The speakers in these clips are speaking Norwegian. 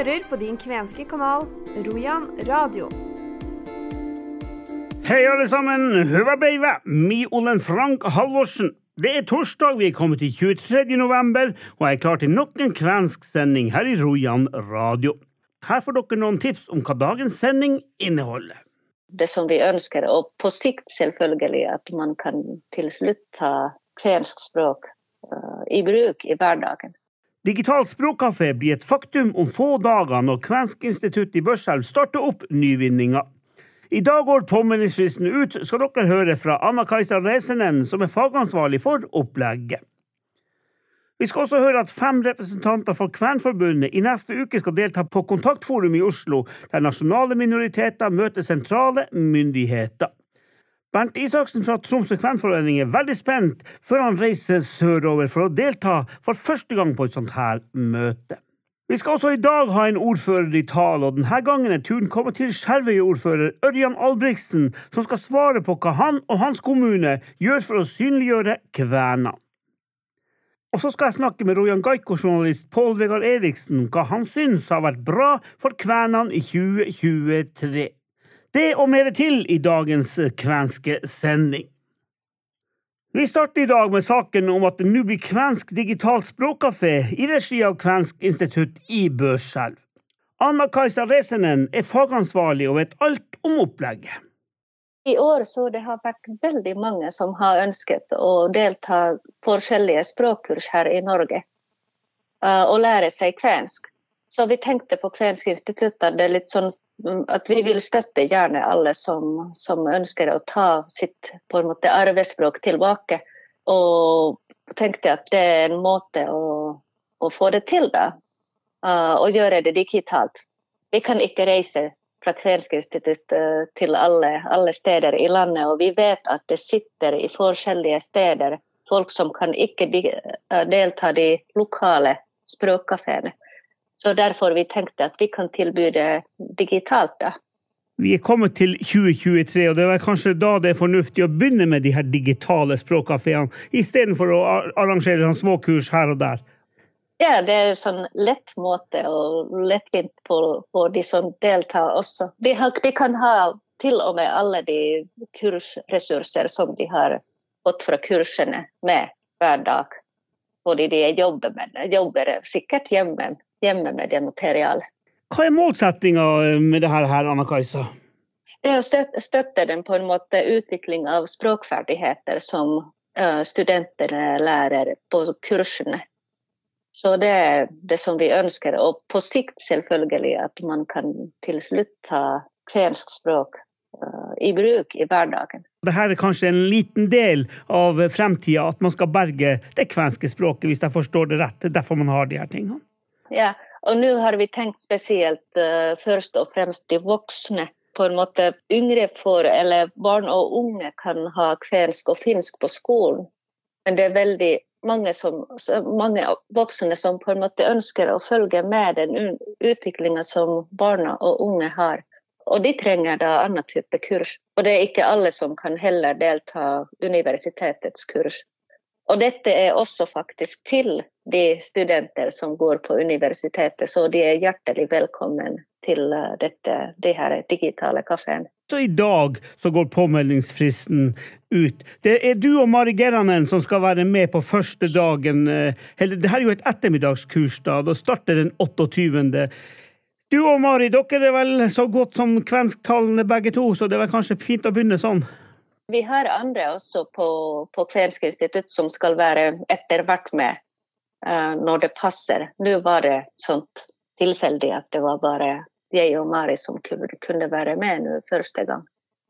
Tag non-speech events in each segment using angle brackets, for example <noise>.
hører på din kvenske kanal Rojan radio. Hei, alle sammen. Høva beiva. Mi Olen Frank Halvorsen. Det er torsdag, vi er kommet til 23. november, og jeg er klar til nok en kvensk sending her i Rojan radio. Her får dere noen tips om hva dagens sending inneholder. det som vi ønsker, og på sikt selvfølgelig at man kan til slutt ta kvensk språk uh, i bruk i hverdagen. Digital språkkafé blir et faktum om få dager når Kvensk institutt i Børselv starter opp nyvinninga. I dag går påminningsfristen ut, skal dere høre fra Anna-Kajsa Resenen, som er fagansvarlig for opplegget. Vi skal også høre at fem representanter fra Kvenforbundet i neste uke skal delta på Kontaktforum i Oslo, der nasjonale minoriteter møter sentrale myndigheter. Bernt Isaksen fra Tromsø Kvenforening er veldig spent før han reiser sørover for å delta for første gang på et sånt her møte. Vi skal også i dag ha en ordfører i tale, og denne gangen er turen kommet til Skjervøy-ordfører Ørjan Albrigtsen, som skal svare på hva han og hans kommune gjør for å synliggjøre kvener. Og så skal jeg snakke med Rojan Gaiko-journalist Pål Vegard Eriksen om hva han syns har vært bra for kvenene i 2023. Det og mer til i dagens kvenske sending. Vi starter i dag med saken om at det nå blir kvensk digital språkkafé i regi av Kvensk institutt i Børselv. Anna-Kajsa Resenen er fagansvarlig og vet alt om opplegget. I år så det har vært veldig mange som har ønsket å delta på forskjellige språkkurs her i Norge. eh, og lære seg kvensk. Så vi tenkte på Kvensk institutt at det er litt sånn at vi vil støtte gjerne alle som, som ønsker å ta sitt på en måte arbeidsspråk tilbake. Og tenkte at det er en måte å, å få det til, da. eh, og gjøre det digitalt. Vi kan ikke reise fra Kvensk eh, til alle, alle steder i landet, og vi vet at det sitter i forskjellige steder folk som kan ikke eh, delta i lokale språkkafeene. Så derfor vi tenkte at vi kan tilby det digitalt. da. Vi er kommet til 2023, og det er kanskje da det er fornuftig å begynne med de her digitale språkkafeene, istedenfor å arrangere sånn småkurs her og der. Ja, det er en sånn lett måte og lettvint for, for de som deltar også. De, har, de kan ha til og med alle de kursressurser som de har fått fra kursene med hver dag. Fordi de jobber med jobber sikkert hjemme, hjemme med det materialet. Hva er målsettinga med det her, Anna-Kajsa? Det er å støtte, støtte den på en måte utvikling av språkferdigheter som eh, studentene lærer på kursene. Så det er det som vi ønsker, og på sikt selvfølgelig at man kan til slutt ta kvensk språk eh, i bruk i hverdagen. Dette er kanskje en liten del av fremtida, at man skal berge det kvenske språket, hvis jeg forstår det rett. Er derfor man har de her tingene. Ja, og nå har vi tenkt spesielt uh, først og fremst de voksne. På en måte yngre for, eller barn og unge kan ha kvensk og finsk på skolen. Men det er veldig mange, som, mange voksne som på en måte ønsker å følge med den utviklinga som barna og unge har. Og de trenger da annen type kurs. Og det er ikke alle som kan heller delta universitetets kurs. Og dette er også faktisk til de studenter som går på universitetet, så de er hjertelig velkommen til eh, dette, de her digitale kafeen. Så i dag så går påmeldingsfristen ut. Det er du og Mari Geranen som skal være med på første dagen. eh, Eller, det her er jo et ettermiddagskurs, da. Da starter den 28. Du og Mari, dere er vel så godt som kvensktalende begge to, så det er vel kanskje fint å begynne sånn? Vi har andre også på, på Kvensk institutt som skal være etter hvert med uh, når det passer. Nå var det sånt tilfeldig at det var bare jeg og Mari som kunne, være med nå første gang.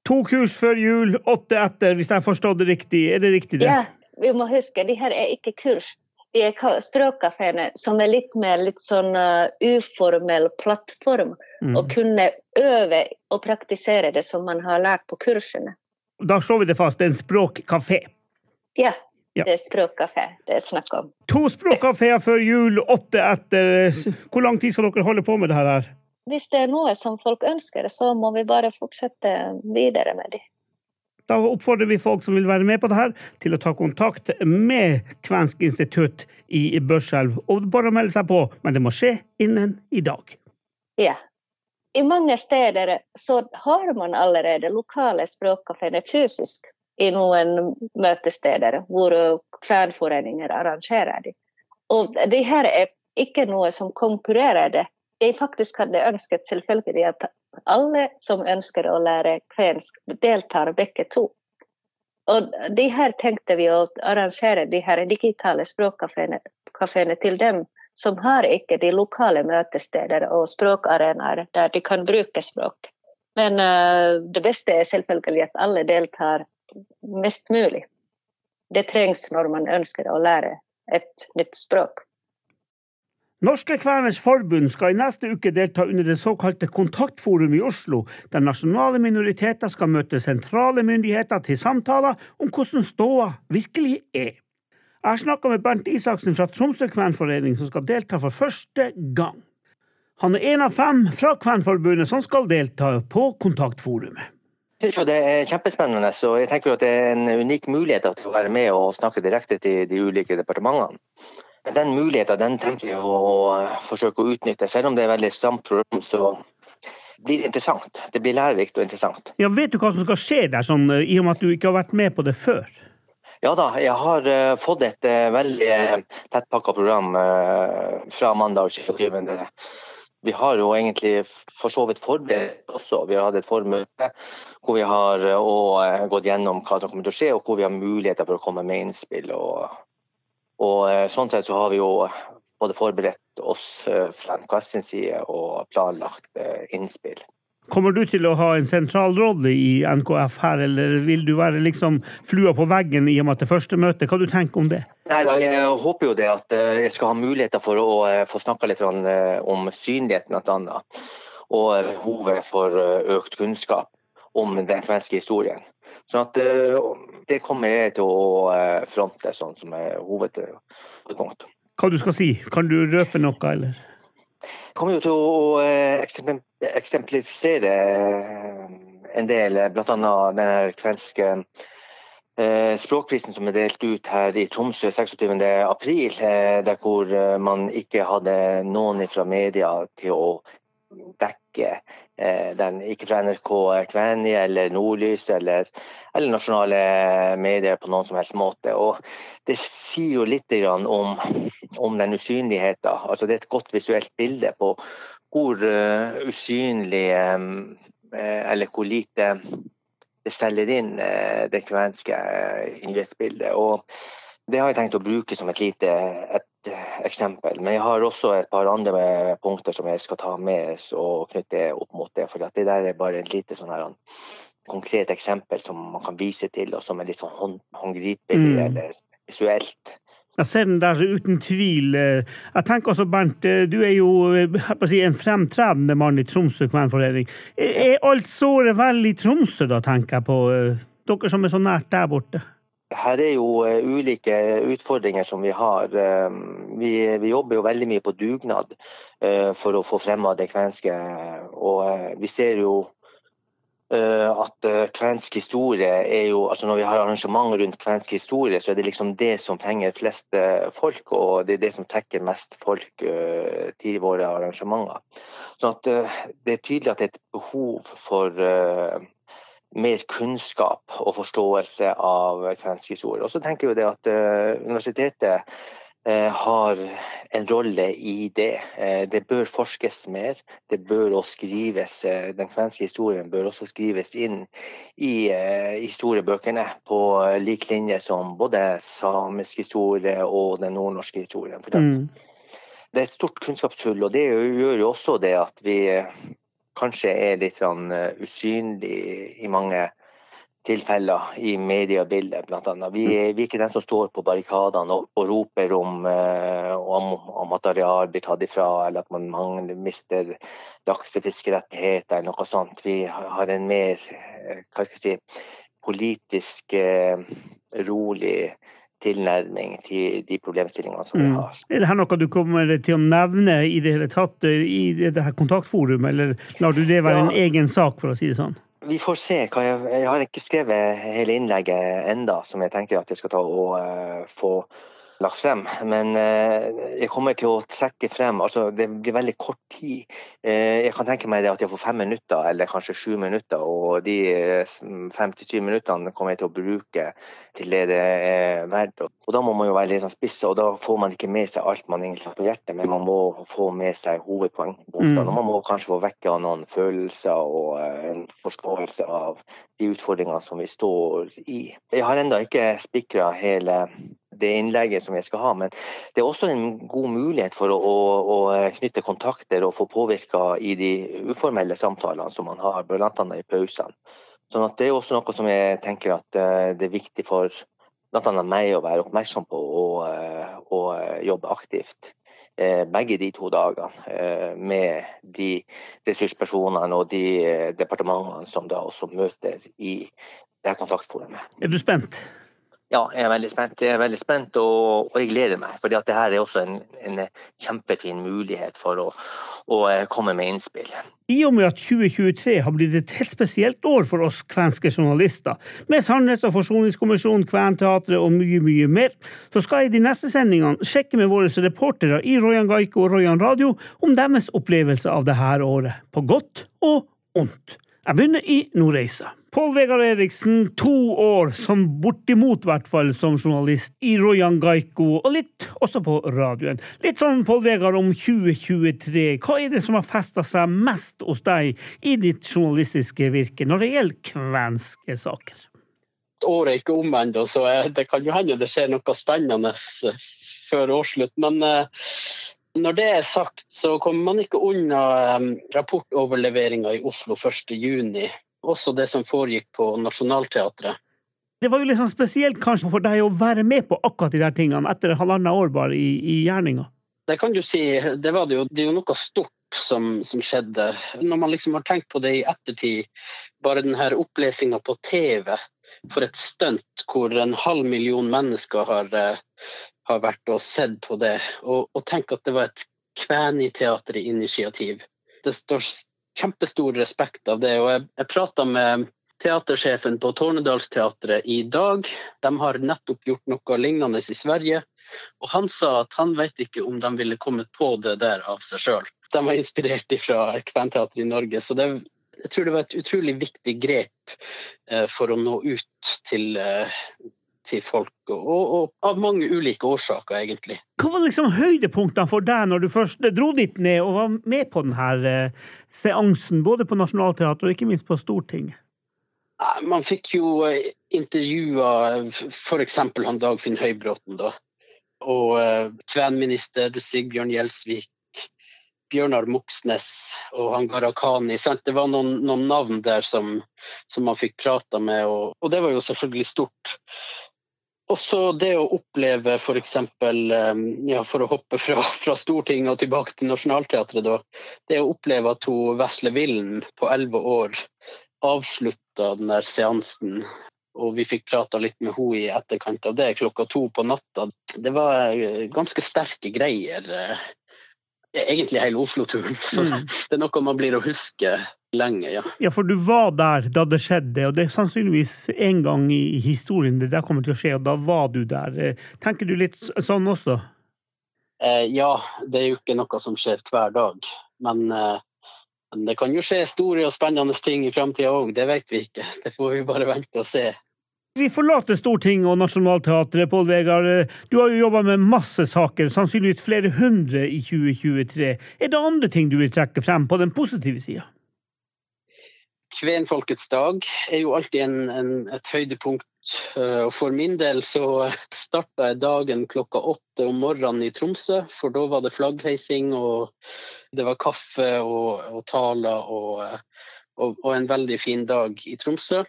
To kurs før jul, åtte etter, hvis jeg forstod det riktig. Er det riktig, det? Ja, vi må huske, de her er ikke kurs. De er ka- språkkafeene som er litt mer litt sånn uh, uformell plattform. Mm. Å kunne øve og praktisere det som man har lært på kursene. Da slår vi det fast. Det er en språkkafé. Ja, Ja. det er språkkafé det er snakk om. To språkkafeer før jul, åtte etter. Hvor lang tid skal dere holde på med det her? Hvis det er noe som folk ønsker, så må vi bare fortsette videre med det. Da oppfordrer vi folk som vil være med på det her, til å ta kontakt med Kvensk institutt i Børselv. Og bare melde seg på, men det må skje innen i dag. Ja. I mange steder så har man allerede lokale språkkafeer fysisk i noen møtesteder hvor kvenforeninger arrangerer de. Og det her er ikke noe som konkurrerer det. Jeg faktisk hadde ønsket selvfølgelig at alle som ønsker å lære kvensk, deltar begge to. Og de her tenkte vi å arrangere de her digitale språkkafeene til dem som har ikke de lokale møtesteder og språkarenaer der de kan bruke språk. Men uh, det beste er selvfølgelig at alle deltar mest mulig. Det trengs når man ønsker å lære et nytt språk. Norske Kveners Forbund skal i neste uke delta under det såkalte Kontaktforum i Oslo, der nasjonale minoriteter skal møte sentrale myndigheter til samtaler om hvordan ståa virkelig er. Jeg har snakka med Bernt Isaksen fra Tromsø Kvenforening, som skal delta for første gang. Han er en av fem fra Kvenforbundet som skal delta på Kontaktforumet. Jeg synes det er kjempespennende, så jeg tenker at det er en unik mulighet til å være med og snakke direkte til de ulike departementene. Den muligheten den tenker jeg å forsøke å utnytte. Selv om det er veldig stramt program, så blir det interessant. Det blir lærerikt og interessant. Ja, Vet du hva som skal skje der, sånn, i og med at du ikke har vært med på det før? Ja da, jeg har uh, fått et uh, veldig uh, tettpakka program uh, fra mandag 27. Vi har jo egentlig for så vidt forberedt også. Vi har hatt et formøte hvor vi har gått gjennom hva som kommer til å skje, og hvor vi har muligheter for å komme med innspill. og og eh, sånn sett så har vi jo både forberedt oss eh, fra NKS sin side og planlagt eh, innspill. Kommer du til å ha en sentral rolle i NKF her, eller vil du være liksom flua på veggen i og med at det første møtet? Hva du tenker om det? Nei, Jeg håper jo det at jeg skal ha muligheter for å få snakka litt om synligheten bl.a. Og behovet for økt kunnskap om den svenske historien. Sånn at det kommer jeg til å eh, fronte sånn som er hovedpunkt. Hva du skal si? Kan du røpe noe, eller? Jeg kommer jo til å eh, eksemplifisere eh, en del, bl.a. den kvenske språkprisen som er delt ut her i Tromsø 26.4, der hvor man ikke hadde noen fra media til å dekke eh, den, ikke fra NRK Kveni eller Nordlys eller, eller, nasjonale medier på noen som helst måte. Og det sier jo litt om, om den usynligheten. Altså, det er et godt visuelt bilde på hvor uh, usynlig um, eller hvor lite det selger inn uh, det kvenske nyhetsbildet. Og det har jeg tenkt å bruke som et lite et eksempel. Men jeg har også et par andre punkter som jeg skal ta med og knytte opp mot det. For det der er bare et lite sånn her, konkret eksempel som man kan vise til, og som er litt sånn håndgripelig mm. eller visuelt. Jeg ser den der uten tvil. Jeg tenker også, Bernt, du er jo si, en fremtredende mann i Tromsø kvenforening. Er alt såret vel i Tromsø, da, tenker jeg på? Dere som er så nært der borte? Her er jo eh, ulike utfordringer som vi har. Eh, vi, vi jobber jo veldig mye på dugnad eh, for å få fremma det kvenske. Og vi ser jo at kvensk historie er jo altså Når vi har arrangement rundt kvensk historie, så er det liksom det som fenger flest folk, og det er det som trekker mest folk til våre arrangementer. Så det er tydelig at det er et behov for mer kunnskap og forståelse av kvensk historie. Og så tenker jeg at uh, universitetet uh, har en rolle i det. Uh, det bør forskes mer. Det bør også skrives, Den kvenske historien bør også skrives inn i historiebøkene på lik linje som både samisk historie og den nordnorske historien. Mm. Det er et stort kunnskapshull, og det gjør jo også det at vi kanskje er litt sånn eh, usynlig i mange tilfeller i mediebildet, bl.a. Vi, vi er ikke den som står på barrikadene og, og roper om, uh, om, om, at areal blir tatt ifra, eller at man mangler, mister laksefiskerettigheter eller noe sånt. Vi har en mer eh, hva skal jeg si, politisk rolig tilnærming til de problemstillingene som vi mm. har. Er dette noe du kommer til å nevne i det hele tatt i i dette kontaktforumet, eller lar du det være ja. en egen sak, for å si det sånn? Vi får se. Jeg, jeg, har ikke skrevet hele innlegget enda, som jeg tenker at jeg skal ta og uh, få lagt frem. Men jeg kommer til å trekke frem altså Det blir veldig kort tid. Jeg kan tenke meg det at jeg får fem minutter, eller kanskje sju minutter. Og de fem til syv minuttene kommer jeg til å bruke til det det er verdt. Og da må man jo være litt sånn spiss, og da får man ikke med seg alt man egentlig har på hjertet, men man må få med seg hovedpoengpunktene. Mm. Man må kanskje få vekke noen følelser og en forståelse av de utfordringene som vi står i. Jeg har ennå ikke spikra hele det innlegget som jeg skal ha. Men det er også en god mulighet for å, å, å knytte kontakter og få påvirka i de uformelle samtalene som man har, bl.a. i pausene. Sånn at Det er også noe som jeg tenker at eh, det er viktig for bl.a. meg å være oppmerksom på og, eh, og jobbe aktivt eh, begge de to dagene med de ressurspersonene og de departementene som da også møtes i det kontaktforumet. Er du spent? Ja, jeg er veldig spent. Jeg er veldig spent og, og jeg gleder meg. For dette er også en, en, kjempefin mulighet for å, å, eh, komme med innspill. I og med at 2023 har blitt et helt spesielt år for oss kvenske journalister, med Sannhets- og forsoningskommisjonen, Kventeatret og mye, mye mer, så skal jeg i de neste sendingene sjekke med våre reportere i Royan Gaiko og Royan Radio om deres opplevelse av dette året, på godt og ondt. Jeg begynner i Nordreisa. Pål Vegard Eriksen, to år som bortimot, hvert fall, som journalist i Royan Gaiko, og litt også på radioen. Litt sånn, Pål Vegard, om 2023. Hva er det som har festa seg mest hos deg i ditt journalistiske virke når det gjelder kvenske saker? Året er ikke om ennå, så det kan jo hende det skjer noe spennende før årsslutt. Men eh, når det er sagt, så kommer man ikke unna eh, rapportoverleveringa i Oslo 1.6 også det som foregikk på Nationaltheatret. Det var jo litt sånn spesielt kanskje for deg å være med på akkurat de der tingene etter halvannet år bare i, i gjerninga? Det kan du si. Det, var det, jo, det er jo noe stort som, som, skjedde. Når man liksom har tenkt på det i ettertid, bare denne opplesinga på TV for et stunt hvor en halv million mennesker har, eh, har vært og sett på det, og, og tenk at det var et Kvæniteatret-initiativ. Det står kjempestor respekt av det. og Jeg, jeg prata med teatersjefen på Tornedalsteatret i dag. De har nettopp gjort noe lignende i Sverige. Og han sa at han vet ikke om de ville kommet på det der av seg sjøl. De var inspirert fra Kventeatret i Norge. Så det, jeg tror det var et utrolig viktig grep eh, for å nå ut til, eh, til folk, og, og, av mange ulike årsaker, egentlig. Hva var liksom høydepunktene for deg når du først dro dit ned og var med på denne eh, seansen, både på Nationaltheatret og ikke minst på Stortinget? Man fikk jo eh, intervjua f.eks. han Dagfinn Høybråten, da. Og kvenminister Sigbjørn Gjelsvik, Bjørnar Moxnes og han Gharahkhani. Det var noen, noen, navn der som, som man fikk prata med, og, og, det var jo selvfølgelig stort. Også det å oppleve f.eks. Eh, ja, for å hoppe fra, fra, Stortinget og tilbake til Nationaltheatret, da. Det å oppleve at hun Vesle Villen på elleve år avslutta den der seansen, og vi fikk prata litt med henne i etterkant av det klokka to på natta. Det var eh, ganske sterke greier. Eh, egentlig hele Oslo-turen. <laughs> Så mm. det er noe man blir å huske lenge, ja. Ja, for du var der da det skjedde, og det er sannsynligvis en gang i historien det der kommer til å skje, og da var du der. Eh, tenker du litt sånn også? Eh, ja, det er jo ikke noe som skjer hver dag. Men, eh, men det kan jo skje store og spennende ting i framtida òg, det vet vi ikke. <laughs> Det får vi bare vente og se. Vi forlater Stortinget og Nationaltheatret, Pål Vegard. Du har jo jobba med masse saker, sannsynligvis flere hundre i 2023. Er det andre ting du vil trekke frem på den positive sida? Kvenfolkets dag er jo alltid en, en, et høydepunkt. Eh, og For min del så starta jeg dagen klokka åtte om morgenen i Tromsø. For da var det flaggheising, og det var kaffe og, og taler og, og, og en veldig fin dag i Tromsø.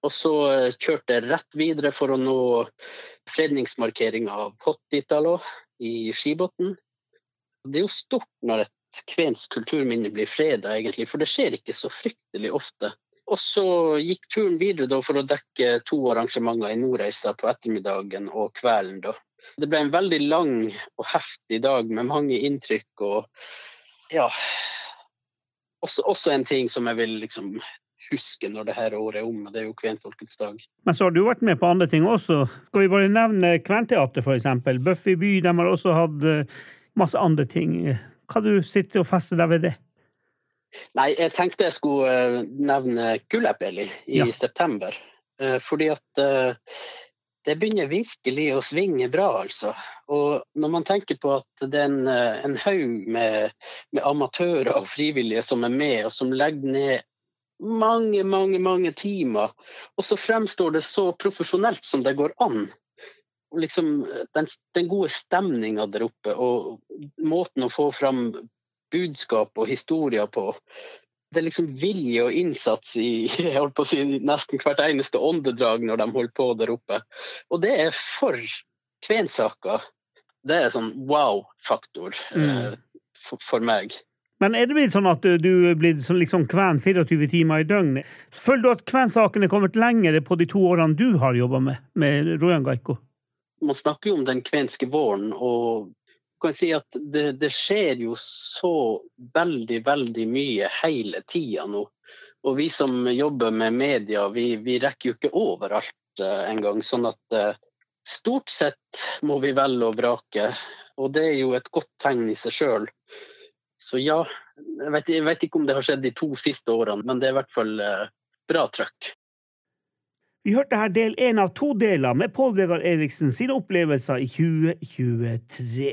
Og så eh, kjørte jeg rett videre for å nå fredningsmarkeringa av Pottitalo i Skibotn. Det er jo stort når et kvensk kulturminne blir freda, egentlig, for det skjer ikke så fryktelig ofte. Og så gikk turen videre for å dekke to arrangementer i Nordreisa på ettermiddagen og kvelden. Da. Det ble en veldig lang og heftig dag med mange inntrykk og ja også, også en ting som jeg vil liksom huske når det her året er om. Det er jo kvenfolkets dag. Men så har du vært med på andre ting også. Skal vi bare nevne Kventeatret, eksempel. Buffy by, de har også hatt eh, masse andre ting. Hva du sitter og fester deg ved det? Nei, jeg tenkte jeg skulle eh, nevne Kullepeli i ja. september. Eh, fordi at det begynner virkelig å svinge bra, altså. Og når man tenker på at det er en, eh, en haug med, med, amatører og frivillige som er med, og som legger ned mange, mange, mange timer, og så fremstår det så profesjonelt som det går an. Liksom den, den gode stemninga der oppe, og måten å få fram budskap og historier på, det er liksom vilje og innsats i <laughs> si, nesten hvert eneste åndedrag når de holder på der oppe. Og det er for kvensaker. Det er sånn wow-faktor mm. eh, for, for, meg. Men er det blitt sånn at du er blitt liksom kven 24 timer i døgnet? Føler du at kvensaken er kommet lenger på de to årene du har jobba med, med Rojan Gaiko? Man snakker jo om den kvenske våren, og kan si at det, det, skjer jo så veldig, veldig mye hele tida nå. Og vi som jobber med media, vi, vi rekker jo ikke overalt uh, engang. Sånn at uh, stort sett må vi velge og vrake. Og det er jo et godt tegn i seg sjøl. Så ja, jeg vet, jeg vet, ikke om det har skjedd de to siste årene, men det er i hvert fall uh, bra trøkk. Vi hørte her del én av to deler med Pål Vegard Eriksen sine opplevelser i 2023.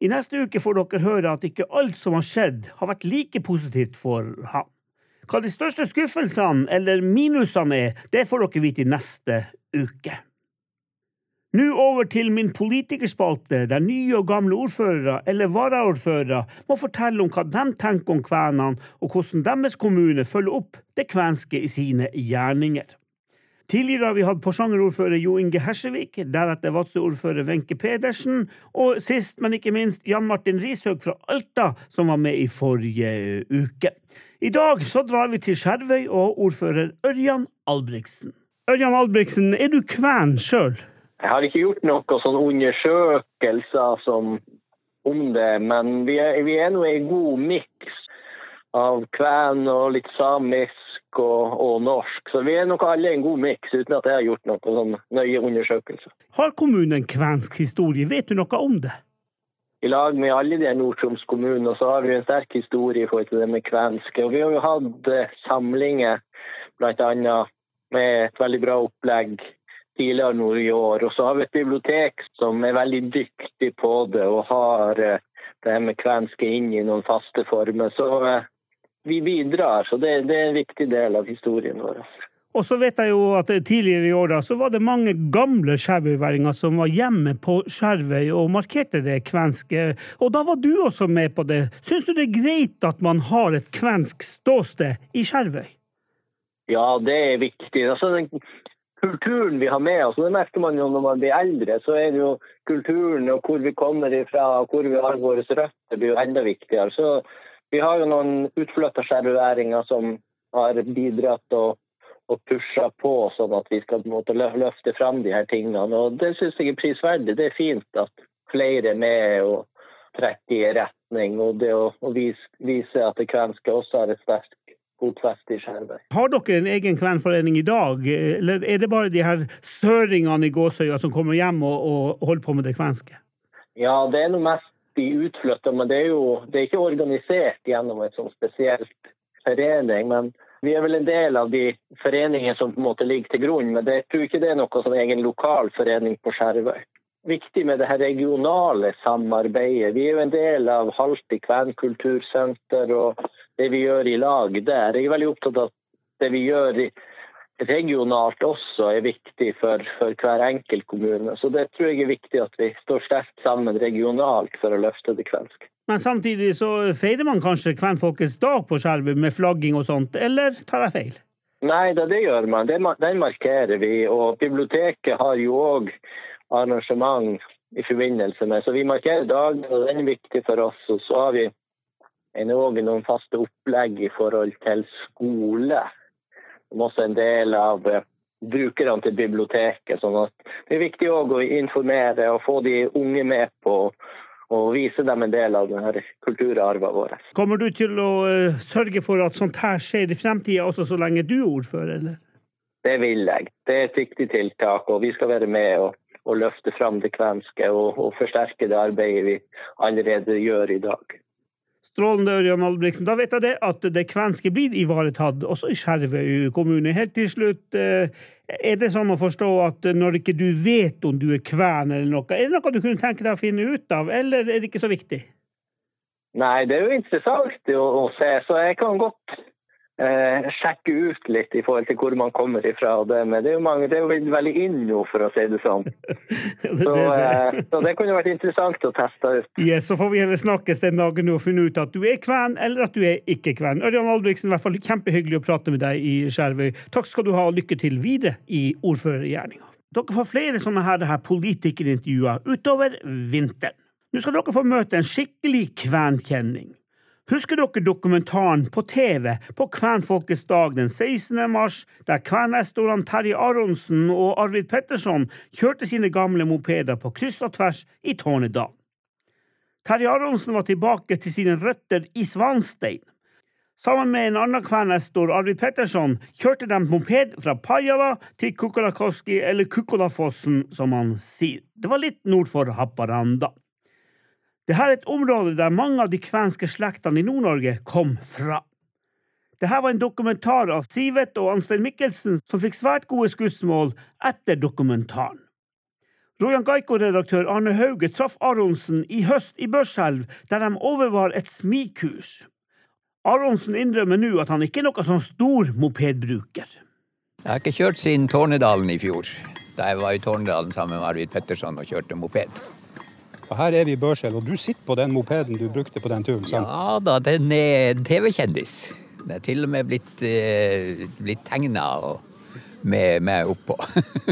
I neste uke får dere høre at ikke alt som har skjedd, har vært like positivt for ham. Hva de største skuffelsene eller minusene er, det får dere vite i neste uke. Nå over til min politikerspalte, der nye og gamle ordførere eller varaordførere må fortelle om hva de tenker om kvenene, og hvordan deres kommune følger opp det kvenske i sine gjerninger. Tidligere har vi hatt Porsanger-ordfører Jo Inge Hersevik, deretter Vadsø-ordfører Wenche Pedersen, og sist, men ikke minst, Jan Martin Rishaug fra Alta, som var med i forrige uke. I dag så drar vi til Skjervøy og ordfører Ørjan Albrigtsen. Ørjan Albrigtsen, er du kven sjøl? Jeg har ikke gjort noen sånne undersøkelser som om det, men vi er, vi er nå en god miks av kven og litt samisk og, og, norsk. Så vi er nok alle en god miks, uten at jeg har gjort noen sånn nøye undersøkelser. Har kommunen kvensk historie? Vet du noe om det? I lag med alle de Nord-Troms kommunene så har vi en sterk historie i forhold til det med kvenske. Og vi har jo hatt eh, samlinger bl.a. med et veldig bra opplegg tidligere nå i år. Og så har vi et bibliotek som er veldig dyktig på det og har eh, det med kvenske inn i noen faste former. Så eh, vi bidrar. Så det, det, er en viktig del av historien vår. Og så vet jeg jo at Tidligere i år da, så var det mange gamle skjervøyværinger som var hjemme på Skjervøy og markerte det kvenske. Og da var du også med på det. Syns du det er greit at man har et kvensk ståsted i Skjervøy? Ja, det er viktig. Altså, den kulturen vi har med oss, det merker man jo når man blir eldre, så er det jo kulturen og hvor vi kommer ifra og hvor vi har våre røtter, blir jo enda viktigere. Så vi har jo noen utflytta skjerværinger som har bidratt og, og pusha på, sånn at vi skal måte, løfte fram de her tingene. Og Det syns jeg er prisverdig. Det er fint at flere er med og trekker i retning. Og det å, å vise, vise, at det kvenske også har et sterkt. Har dere en egen kvenforening i dag, eller er det bare de her søringene i Gåsøya som kommer hjem og, og holder på med det kvenske? Ja, det er noe mest de utflytta, men det er jo det er ikke organisert gjennom et sånn spesielt forening. Men vi er vel en del av de foreningene som på en måte ligger til grunn. Men jeg tror ikke det er noe sånn egen lokal forening på Skjervøy. Viktig med det her regionale samarbeidet. Vi er jo en del av Halti kvenkultursenter og det vi gjør i lag der. Jeg er veldig opptatt av at det vi gjør i regionalt også er viktig for, for, hver enkelt kommune. Så det tror jeg er viktig at vi står sterkt sammen regionalt for å løfte det kvenske. Men samtidig så feirer man kanskje kvenfolkets dag på Skjervøy med flagging og sånt, eller tar jeg feil? Nei, det, det gjør man. Den markerer vi. Og biblioteket har jo òg arrangement i forbindelse med, så vi markerer dagen, og den er viktig for oss. Og så har vi òg noen faste opplegg i forhold til skole som også en del av eh, brukerne til biblioteket. sånn at Det er viktig å informere og få de unge med på og vise dem en del av denne kulturarven vår. Kommer du til å uh, sørge for at sånt her skjer i fremtida også så lenge du er ordfører, eller? Det vil jeg. Det er et viktig tiltak, og vi skal være med og, og løfte fram det kvenske og, og forsterke det arbeidet vi allerede gjør i dag. Strålende, Ørjan Albrigtsen. Da vet jeg det at det kvenske blir ivaretatt også i Skjervøy kommune. Helt til slutt, eh, er det sånn å forstå at når ikke du vet om du er kven eller noe, er det noe du kunne tenke deg å finne ut av, eller er det ikke så viktig? Nei, det er jo interessant å, se, så jeg kan godt sjekke ut litt i forhold til hvor man kommer ifra. Det, men det er jo mange, det er jo veldig inn nå, for å si det sånn. <laughs> Så, eh, så, det kunne vært interessant å teste ut. Ja, så får vi heller snakkes den dagen og finne ut at du er kven, eller at du er ikke kven. Ørjan Albrigtsen, i hvert fall kjempehyggelig å prate med deg i Skjervøy. Takk skal du ha, og lykke til videre i ordførergjerninga. Dere får flere sånne her, her politikerintervjuer utover vinteren. Nå skal dere få møte en skikkelig kvenkjenning. Husker dere dokumentaren på TV på Kvenfolkets dag den 16. mars, der kvenestorene Terje Aronsen og Arvid Petterson kjørte sine gamle mopeder på kryss og tvers i Tornedal? Terje Aronsen var tilbake til sine røtter i Svanstein. Sammen med en annen kvenestor, Arvid Petterson, kjørte de moped fra Pajala til Kukolakoski, eller Kukolafossen, som han sier. Det var litt nord for Haparanda. Dette er et område der mange av de kvenske slektene i Nord-Norge kom fra. Dette var en dokumentar av Sivet og Anstein Mikkelsen som fikk svært gode skussmål etter dokumentaren. Rojan Gaiko-redaktør Arne Hauge traff Aronsen i høst i Børselv, der de overvar et smikurs. Aronsen innrømmer nå at han ikke er noen sånn stor mopedbruker. Jeg har ikke kjørt siden Tårnedalen i fjor, da jeg var i Tårnedalen sammen med Arvid Petterson og kjørte moped. Og her er vi i Børsel, og du sitter på den mopeden du brukte på den turen, sant? Ja da, den er TV-kjendis. Den er til og med blitt, eh, blitt tegna med meg oppå.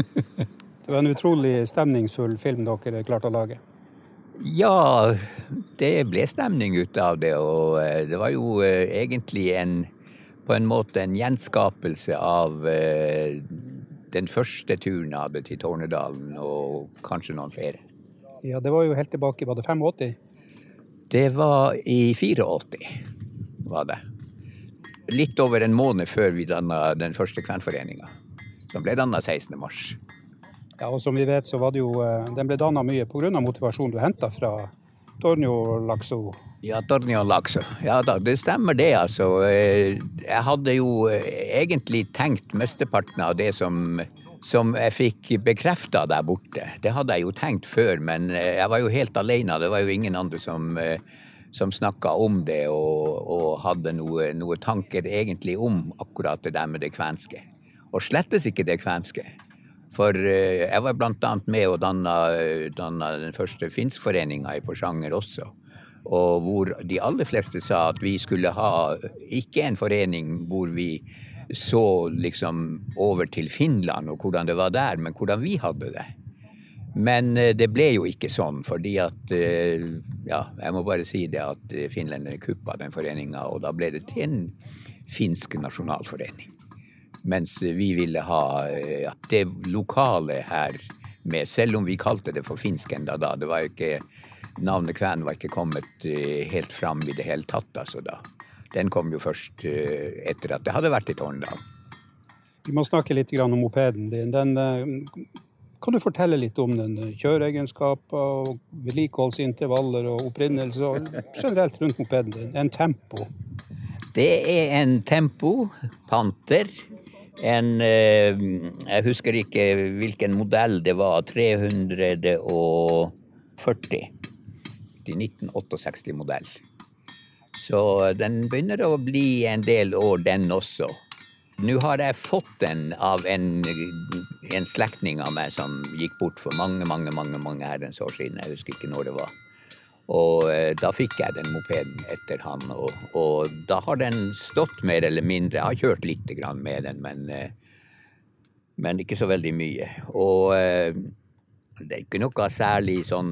<laughs> det var en utrolig stemningsfull film dere klarte å lage? Ja, det ble stemning ut av det. Og eh, det var jo eh, egentlig en på en måte en gjenskapelse av eh, den første turen jeg hadde til Tornedalen, og kanskje noen flere. Ja, Det var jo helt tilbake, var det 85? Det var i 84, var det. Litt over en måned før vi danna den første kvenforeninga. Den ble danna 16. mars. Ja, og som vi vet, så var det jo eh, Den ble danna mye pga. motivasjonen du henta fra Tornio Lakso. Ja, Tornio Lakso. Ja da, det stemmer det, altså. Eh, jeg hadde jo eh, egentlig tenkt mesteparten av det som som jeg fikk bekrefta der borte. Det hadde jeg jo tenkt før, men eh, jeg var jo helt alene. Det var jo ingen andre som, eh, som snakka om det og, og hadde noe, noe, tanker egentlig om akkurat det der med det kvenske. Og slettes ikke det kvenske. For eh, jeg var blant annet med og danna, danna den første finskforeninga i Porsanger også. Og hvor de aller fleste sa at vi skulle ha ikke en forening hvor vi så liksom over til Finland og hvordan det var der, men hvordan vi hadde det. Men eh, det ble jo ikke sånn, fordi at eh, Ja, jeg må bare si det at eh, finlenderne kuppa den foreninga, og da ble det til en finsk nasjonalforening. Mens vi ville ha det lokale her med, selv om vi kalte det for finsk enda da. Det var jo ikke Navnet Kven var ikke kommet helt fram i det hele tatt, altså da den kom jo først eh, etter at det hadde vært i Tornedal. Vi må snakke litt om mopeden din. Den, eh, kan du fortelle litt om den? Kjøreegenskaper, vedlikeholdsintervaller og opprinnelse, og generelt rundt mopeden din? En Tempo? Det er en Tempo Panter. En eh, Jeg husker ikke hvilken modell det var. 340. 1968-modell. Så den begynner å bli en del år, den også. Nå har jeg fått den av en, en slektning av meg som gikk bort for mange, mange mange, mange herrens år siden. Jeg husker ikke når det var. Og eh, da fikk jeg den mopeden etter han, og, og, da har den stått mer eller mindre. Jeg har kjørt litt med den, men, eh, men ikke så veldig mye. Og eh, det er ikke noe særlig sånn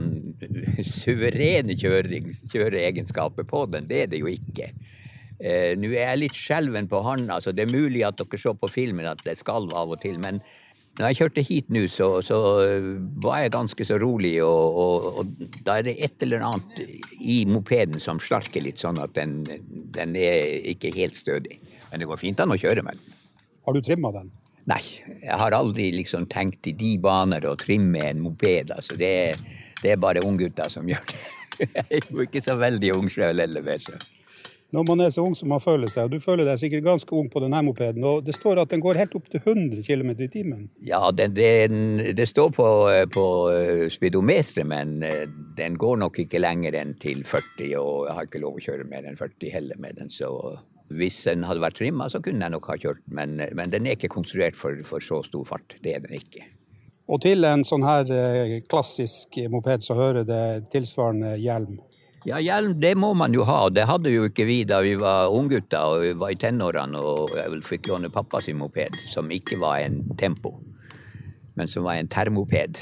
suverene kjøreegenskaper på den. Det er det jo ikke. Eh, Nå er jeg litt skjelven på hånda, så det er mulig at dere så på filmen at det skalv av og til. Men Når jeg kjørte hit nå, så, så var jeg ganske så rolig, og, og, og, da er det et eller annet i mopeden som slarker litt, sånn at den, den er ikke helt stødig. Men det går fint an å kjøre med den. Har du trimma den? Nei, jeg har aldri liksom tenkt i de baner å trimme en moped. Altså det, det er bare unggutter som gjør det. <laughs> Jeg er jo ikke så veldig ung sjøl heller. Når man er så ung som man føler seg, og du føler deg sikkert ganske ung på denne mopeden, og det står at den går helt opp til 100 km i timen. Ja, det, den, det står på, på speedometeret, men eh, den går nok ikke lenger enn til 40, og jeg har ikke lov å kjøre mer enn 40 heller med den, så hvis den hadde vært trimma, så kunne jeg nok ha kjørt, men, men den er ikke konstruert for, for, så stor fart. Det er den ikke. Og til en sånn her eh, klassisk moped så hører det tilsvarende hjelm. Ja, hjelm det må man jo ha. Det hadde jo ikke vi da vi var unggutter og vi var i tenårene og jeg fikk låne pappa sin moped, som ikke var en Tempo, men som var en termoped.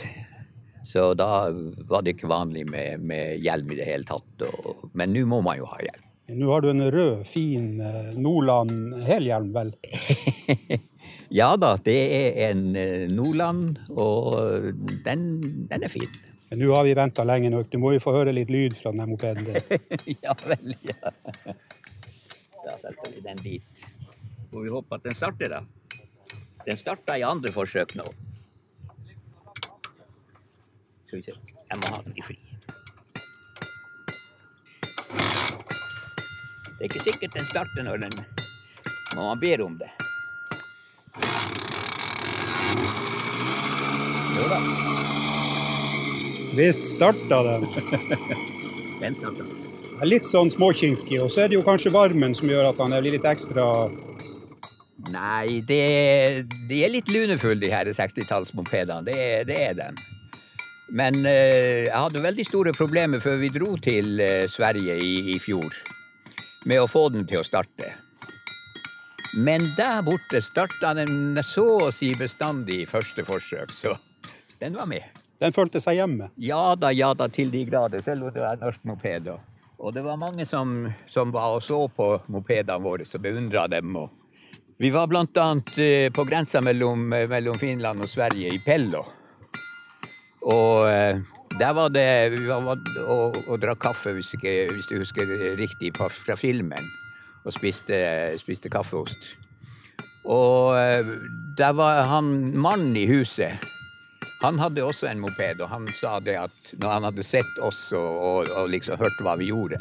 Så da var det ikke vanlig med, med hjelm i det hele tatt. Og, men nå må man jo ha hjelm. Nå har du en rød, fin eh, Nordland helhjelm, vel? <laughs> ja da, det er en eh, Nordland, og den, den er fin. Men nå har vi venta lenge nok. Du må jo få høre litt lyd fra den mopeden din. <laughs> ja vel, ja. Da setter vi den dit. Får vi håpe at den starter, da. Den starta i andre forsøk nå. Skal vi se. Jeg må ha den i fri. Det er ikke sikkert den starter når, den, når man ber om det. Jo da. Visst starta den. <laughs> Den starta. Litt sånn småkinkig, og så er det jo kanskje varmen som gjør at han blir litt ekstra Nei, det, de er litt lunefulle, de her 60-tallsmopedene. Det, det, er de. Men eh, jeg hadde veldig store problemer før vi dro til eh, Sverige i, i, fjor med å få den til å starte. Men der borte starta den så å si bestandig i første forsøk, så den var med. Den følte seg hjemme? Ja da, ja da, til de grader. Selv om det var norsk moped. Og det var mange som, som var og så på mopedene våre og beundra dem. Og vi var annet eh, på grensa mellom, mellom Finland og Sverige, i Pello. Og eh, der var det var og, drakk kaffe, hvis, ikke, hvis, du husker riktig, fra filmen. Og spiste, spiste kaffeost. Og eh, der var han mannen i huset han hadde også en moped, og han sa det at når han hadde sett oss og, og, og liksom hørt hva vi gjorde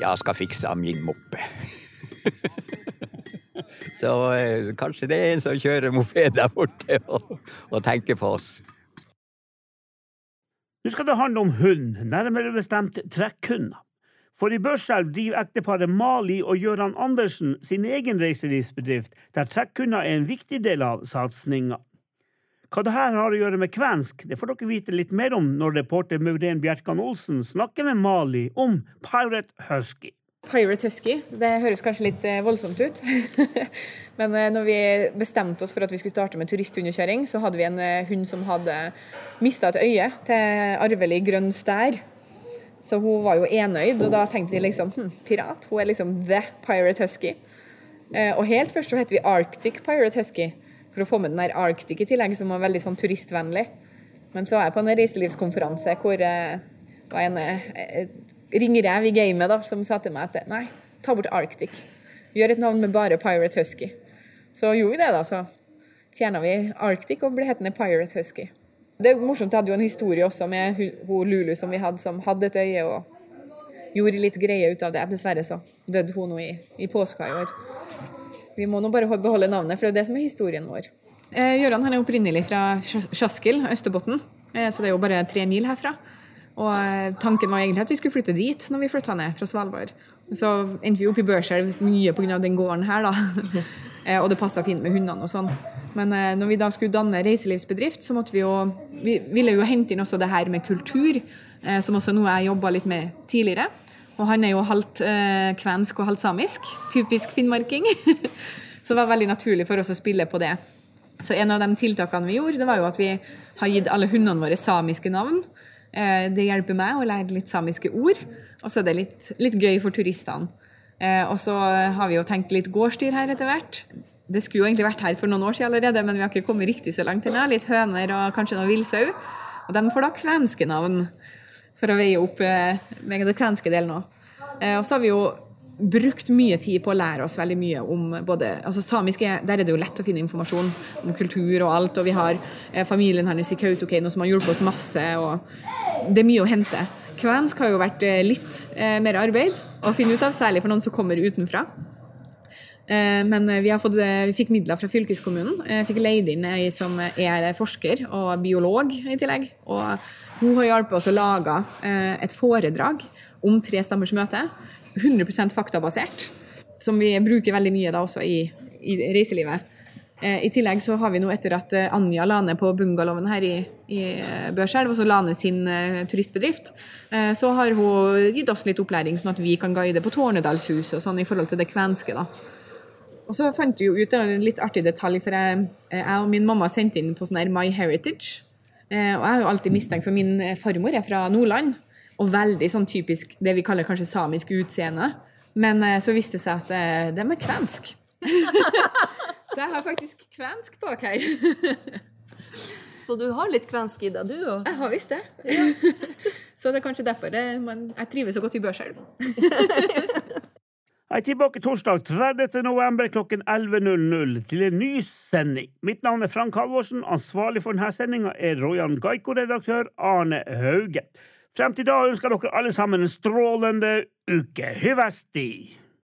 Jeg skal fikse min moppe. <laughs> Så eh, kanskje det er en som kjører moped der borte og, og tenker på oss. Nå skal det handle om hund, nærmere bestemt trekkhunder. For i Børselv driver ekteparet Mali og Gøran Andersen sin egen reiselivsbedrift, der trekkhunder er en viktig del av satsinga. Hva det her har å gjøre med kvensk, det får dere vite litt mer om når reporter Maureen Bjerkan Olsen snakker med Mali om Pirate Husky. Pirate Husky, det høres kanskje litt eh, voldsomt ut. <laughs> Men eh, når vi bestemte oss for at vi skulle starte med turisthundekjøring, så hadde vi en eh, hund som hadde mista et øye til arvelig grønn stær. Så hun var jo enøyd, og da tenkte vi liksom hm, pirat. Hun er liksom the Pirate Husky. Og helt først så het vi Arctic Pirate Husky for å få med den der Arctic i tillegg, som var veldig sånn turistvennlig. Men så var jeg på en reiselivskonferanse hvor det var en ringrev i gamet da, som sa til meg at nei, ta bort Arctic. Gjør et navn med bare Pirate Husky. Så gjorde vi det, da. Så fjerna vi Arctic og ble hetende Pirate Husky. Det er morsomt, jeg hadde jo en historie også med hun Lulu som vi hadde, som hadde et øye og gjorde litt greie ut av det. Dessverre så døde hun nå i, i påska i år. Vi må nå bare beholde navnet, for det er det som er historien vår. Eh, Gøran han er opprinnelig fra Sjaskil, Østerbotn, eh, så det er jo bare tre mil herfra. Og eh, tanken var egentlig at vi skulle flytte dit når vi flytta ned fra Svalbard. Så endte vi opp i Børselv mye pga. den gården her, da. <laughs> eh, og det passa fint med hundene og sånn. Men eh, når vi da skulle danne reiselivsbedrift, så måtte vi jo Vi ville jo hente inn også det her med kultur, som også noe jeg jobba litt med tidligere. Og han er jo halvt kvensk og halvt samisk. Typisk finnmarking. <laughs> så det var veldig naturlig for oss å spille på det. Så en av de tiltakene vi gjorde, det var jo at vi har gitt alle hundene våre samiske navn. Eh, det hjelper meg å lære litt samiske ord, og så er det litt, litt gøy for turistene. Eh, og så har vi jo tenkt litt gårdsdyr her etter hvert. det skulle jo egentlig vært her for noen år siden allerede, men vi har ikke kommet riktig så langt ennå. Litt høner og kanskje noe villsau. Og de får da kvenske navn for å veie opp eh, med den kvenske delen òg. Og så har vi jo brukt mye tid på å lære oss veldig mye om både altså samisk er, Der er det jo lett å finne informasjon om kultur og alt, og vi har eh, familien hennes i Kautokeino som har hjulpet oss masse, og det er mye å hente. Kvensk har jo vært eh, litt eh, mer arbeid å finne ut av, særlig for noen som kommer utenfra. Eh, men vi, fått, vi, fikk midler fra fylkeskommunen. Jeg fikk leid inn ei som er forsker og biolog i tillegg. Og hun har hjulpet oss å lage et foredrag om tre stammers møte. 100% faktabasert, som vi bruker veldig mye da også i, i reiselivet. I tillegg så har vi nå, etter at Anja la ned på bungalowen her i, i Børselv, og så la ned sin turistbedrift, så har hun gitt oss litt opplæring, sånn at vi kan guide på Tårnedalshuset og sånn i forhold til det kvenske. da. Og så fant vi jo ut en litt artig detalj, for jeg, jeg og min mamma sendte inn på sånn her My Heritage. Eh, og jeg har jo alltid mistenkt, for min eh, farmor er fra Nordland, og veldig sånn typisk det vi kaller kanskje samisk utseende. Men eh, så viste det seg at de er kvensk. <laughs> så jeg har faktisk kvensk bak her. <laughs> så du har litt kvensk i deg, du òg? Jeg har visst det. <laughs> Så det er kanskje derfor jeg, jeg trives så godt i Børselv. Jeg er tilbake torsdag 30. november klokken 11.00 til en ny sending. Mitt navn er Frank Halvorsen. Ansvarlig for denne sendinga er Rojan Gaiko-redaktør Arne Hauge. Frem til da ønsker dere alle sammen en strålende uke. Hyvesti!